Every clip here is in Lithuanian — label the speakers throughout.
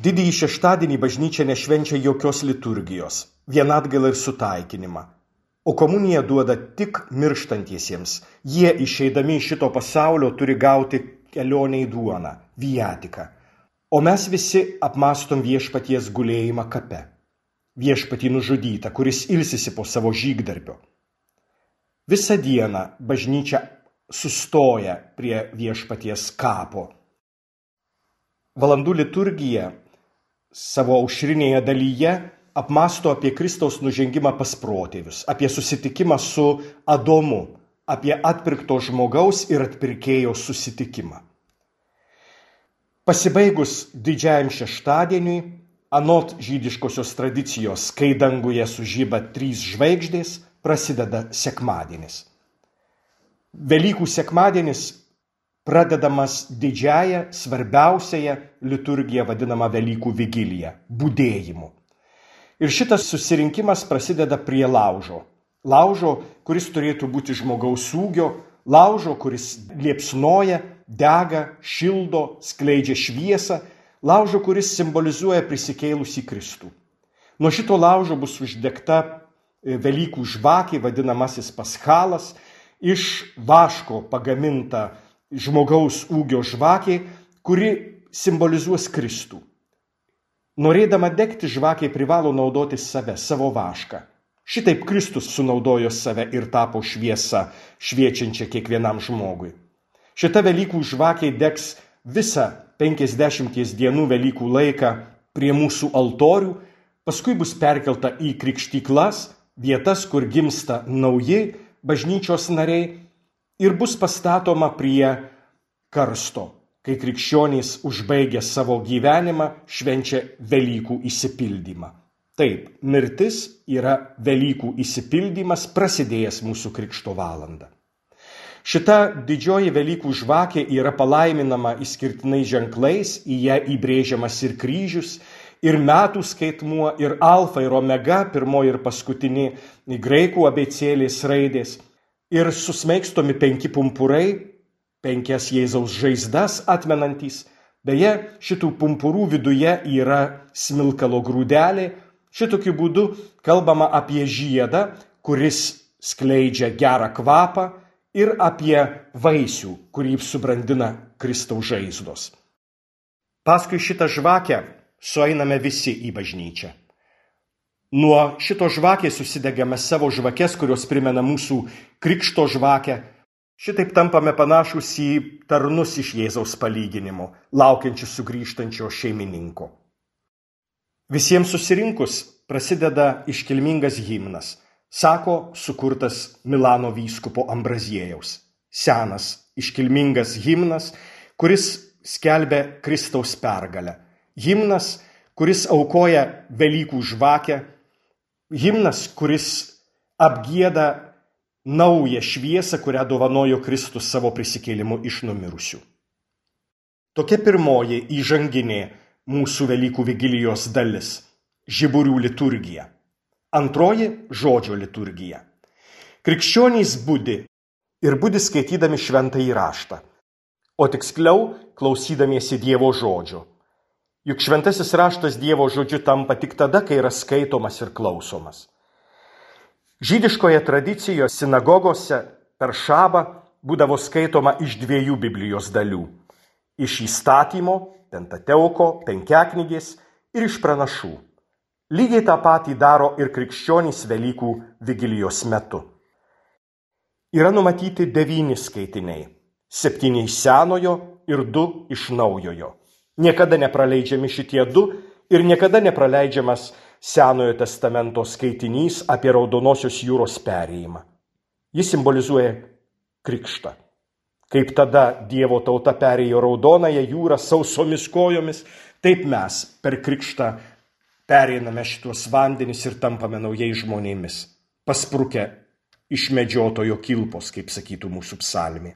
Speaker 1: Didįjį šeštadienį bažnyčia nešvenčia jokios liturgijos, vien atgailą ir sutaikinimą. O komuniją duoda tik mirštantiesiems. Jie išeidami iš šito pasaulio turi gauti kelionę į duoną, viatiką. O mes visi apmastom viešpaties gulėjimą kape. Viešpatį nužudytą, kuris ilsisi po savo žygdarbio. Visą dieną bažnyčia sustoja prie viešpaties kapo. Valandų liturgija savo aušrinėje dalyje apmasto apie Kristaus nužengimą pas protėvius, apie susitikimą su Adomu, apie atpirkto žmogaus ir atpirkėjo susitikimą. Pasibaigus didžiajam šeštadieniui, anot žydiškosios tradicijos, kai danguje sužyba trys žvaigždės, prasideda sekmadienis. Velykų sekmadienis pradedamas didžiąją, svarbiausiąją liturgiją vadinamą Velykų vigiliją - būdėjimu. Ir šitas susirinkimas prasideda prie laužo. Laužo, kuris turėtų būti žmogaus ūgio, laužo, kuris liepsnoja, dega, šildo, skleidžia šviesą, laužo, kuris simbolizuoja prisikėlusį Kristų. Nuo šito laužo bus uždegta e, Velykų žvakė, vadinamasis paschalas, iš vaško pagaminta žmogaus ūgio žvakė, kuri simbolizuos Kristų. Norėdama degti žvakė privalo naudoti save, savo vašką. Šitaip Kristus sunaudojo save ir tapo šviesa, šviečiančia kiekvienam žmogui. Šita Velykų žvakė degs visą 50 dienų Velykų laiką prie mūsų altorių, paskui bus perkelta į krikštyklas, vietas, kur gimsta nauji bažnyčios nariai ir bus pastatoma prie karsto, kai krikščionys užbaigia savo gyvenimą, švenčia Velykų įsipildymą. Taip, mirtis yra Velykų įsipildymas prasidėjęs mūsų krikšto valandą. Šita didžioji Velykų žvakė yra palaiminama išskirtinai ženklais, į ją įbrėžiamas ir kryžius, ir metų skaitmuo, ir alfa, ir omega, pirmoji ir paskutinė graikų abecėlės raidės ir susmeigstomi penki pumpurai, penkias Jėzaus žaizdas atmenantys. Beje, šitų pumpurų viduje yra smilkalo grūdelė. Šitokiu būdu kalbama apie žiedą, kuris skleidžia gerą kvapą ir apie vaisių, kurį subrandina Kristaus žaizdos. Paskui šitą žvakę sueiname visi į bažnyčią. Nuo šito žvakės susidegame savo žvakes, kurios primena mūsų krikšto žvakę. Šitaip tampame panašus į tarnus iš Jėzaus palyginimo, laukiančius sugrįžtančio šeimininko. Visiems susirinkus prasideda iškilmingas himnas, sako sukurtas Milano vyskupo Ambraziejaus. Senas, iškilmingas himnas, kuris skelbia Kristaus pergalę. Himnas, kuris aukoja Velykų žvakę himnas, kuris apgėda naują šviesą, kurią dovanojo Kristus savo prisikėlimu iš numirusių. Tokia pirmoji įžanginė mūsų Velykų vigilijos dalis - žiburių liturgija. Antroji - žodžio liturgija. Krikščionys būdi ir būdi skaitydami šventą įraštą, o tiksliau klausydamiesi Dievo žodžio. Juk šventasis raštas Dievo žodžiu tampa tik tada, kai yra skaitomas ir klausomas. Žydiškoje tradicijoje sinagogose per šabą būdavo skaitoma iš dviejų Biblijos dalių - iš įstatymo, pentateuko, penkiaknygės ir iš pranašų. Lygiai tą patį daro ir krikščionys Velykų vigilijos metu. Yra numatyti devyni skaitiniai - septyni iš senojo ir du iš naujojo. Niekada nepraleidžiami šitie du ir niekada nepraleidžiamas Senojo testamento skaitinys apie Raudonosios jūros perėjimą. Jis simbolizuoja krikštą. Kaip tada Dievo tauta perėjo Raudonąją jūrą sausomis kojomis, taip mes per krikštą pereiname šituos vandenis ir tampame naujais žmonėmis, pasprukę iš medžiotojo kilpos, kaip sakytų mūsų psalmi.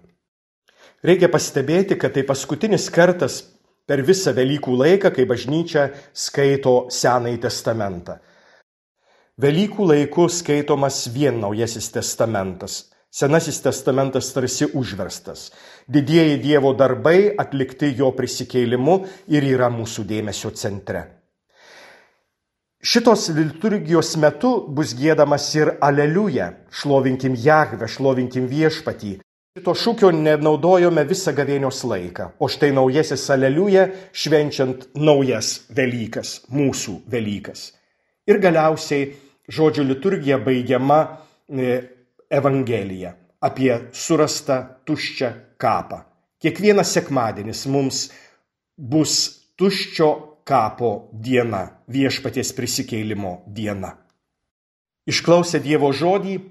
Speaker 1: Reikia pastebėti, kad tai paskutinis kartas per visą Velykų laiką, kai bažnyčia skaito Senąjį testamentą. Velykų laiku skaitomas vien Naujasis testamentas. Senasis testamentas tarsi užverstas. Didieji Dievo darbai atlikti jo prisikėlimu ir yra mūsų dėmesio centre. Šitos liturgijos metu bus gėdamas ir aleliuja, šlovinkim Jahve, šlovinkim viešpatį. Šito šūkio nenaudojome visą gavėnios laiką, o štai naujasis aleliuja švenčiant naujas Velykas, mūsų Velykas. Ir galiausiai žodžio liturgija baigiama e, Evangelija apie surastą tuščią kapą. Kiekvienas sekmadienis mums bus tuščio kapo diena, viešpaties prisikeilimo diena. Išklausę Dievo žodį,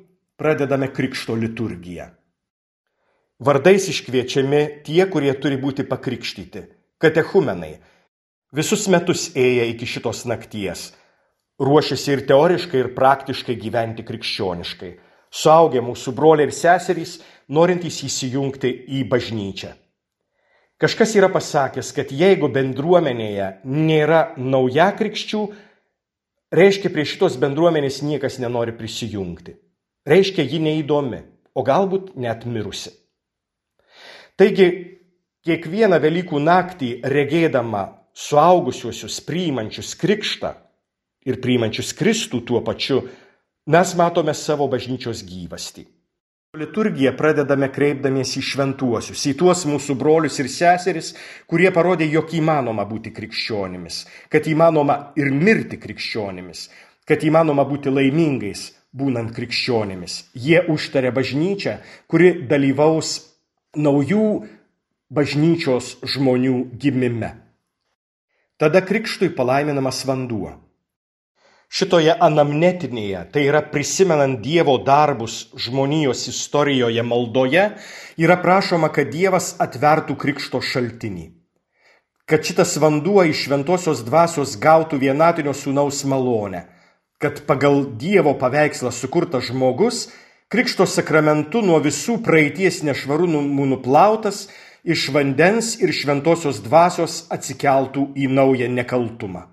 Speaker 1: pradedame Krikšto liturgiją. Vardais iškviečiami tie, kurie turi būti pakrikštyti - katechumenai. Visus metus ėję iki šitos nakties, ruošiasi ir teoriškai, ir praktiškai gyventi krikščioniškai suaugę mūsų broliai ir seserys, norintys įsijungti į bažnyčią. Kažkas yra pasakęs, kad jeigu bendruomenėje nėra nauja krikščių, reiškia prie šitos bendruomenės niekas nenori prisijungti. Reiškia ji neįdomi, o galbūt net mirusi. Taigi, kiekvieną Velykų naktį regėdama suaugusiuosius priimančius krikštą ir priimančius Kristų tuo pačiu mes matome savo bažnyčios gyvastį. Liturgiją pradedame kreipdamiesi į šventuosius, į tuos mūsų brolius ir seseris, kurie parodė, jog įmanoma būti krikščionimis, kad įmanoma ir mirti krikščionimis, kad įmanoma būti laimingais būnant krikščionimis. Jie užtarė bažnyčią, kuri dalyvaus naujų bažnyčios žmonių gimime. Tada krikštui palaiminamas vanduo šitoje anamnetinėje, tai yra prisimenant Dievo darbus žmonijos istorijoje maldoje, yra prašoma, kad Dievas atvertų krikšto šaltinį. Kad šitas vanduo iš šventosios dvasios gautų vienatinio sūnaus malonę. Kad pagal Dievo paveikslą sukurtas žmogus krikšto sakramentu nuo visų praeities nešvarumų nuplautas, iš vandens ir šventosios dvasios atsikeltų į naują nekaltumą.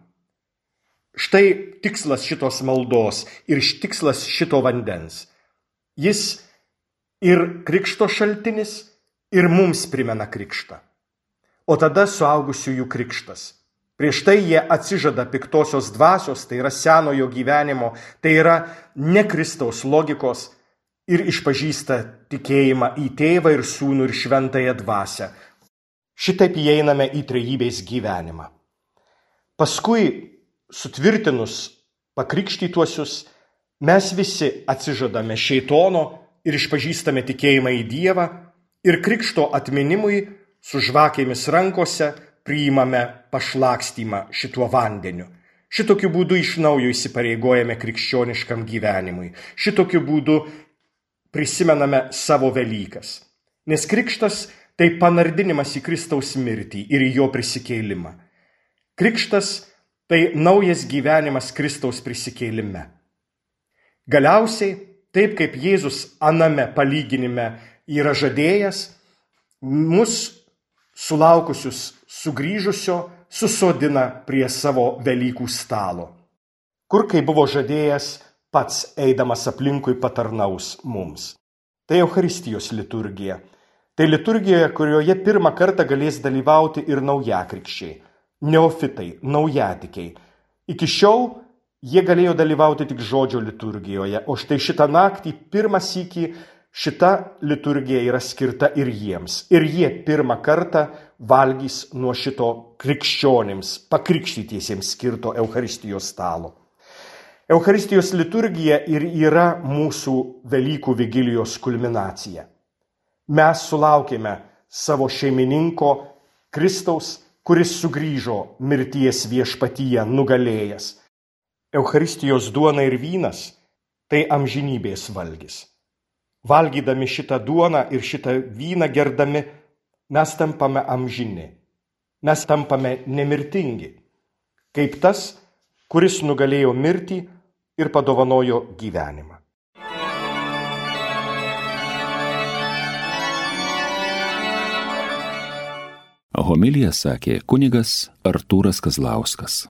Speaker 1: Štai tikslas šitos maldos ir tikslas šito vandens. Jis ir krikšto šaltinis, ir mums primena krikštą. O tada suaugusiųjų krikštas. Prieš tai jie atsižada piktosios dvasios, tai yra senojo gyvenimo, tai yra ne Kristaus logikos ir išpažįsta tikėjimą į tėvą ir sūnų ir šventąją dvasę. Šitaip įeiname į trejybės gyvenimą. Paskui sutvirtinus pakrikštytuosius, mes visi atsižadame šeitono ir išpažįstame tikėjimą į Dievą ir krikšto atminimui su žvakėmis rankose priimame pašlakstymą šituo vandeniu. Šitokiu būdu iš naujo įsipareigojame krikščioniškam gyvenimui. Šitokiu būdu prisimename savo Velykas. Nes krikštas tai panardinimas į Kristaus mirtį ir į jo prisikeilimą. Krikštas tai naujas gyvenimas Kristaus prisikėlime. Galiausiai, taip kaip Jėzus aname palyginime yra žadėjęs, mus sulaukusius sugrįžusio susodina prie savo Velykų stalo, kur, kaip buvo žadėjęs, pats eidamas aplinkui patarnaus mums. Tai Euharistijos liturgija. Tai liturgija, kurioje pirmą kartą galės dalyvauti ir naujakrikščiai neofitai, naujatikiai. Iki šiol jie galėjo dalyvauti tik žodžio liturgijoje, o štai šitą naktį pirmą sykį šita liturgija yra skirta ir jiems. Ir jie pirmą kartą valgys nuo šito krikščionims, pakrikštytiesiems skirto Euharistijos stalo. Euharistijos liturgija ir yra mūsų Velykų vigilijos kulminacija. Mes sulaukėme savo šeimininko Kristaus kuris sugrįžo mirties viešpatyje nugalėjęs. Eucharistijos duona ir vynas - tai amžinybės valgys. Valgydami šitą duoną ir šitą vyną gerdami, mes tampame amžini. Mes tampame nemirtingi. Kaip tas, kuris nugalėjo mirtį ir padovanojo gyvenimą.
Speaker 2: Homiliją sakė kunigas Artūras Kazlauskas.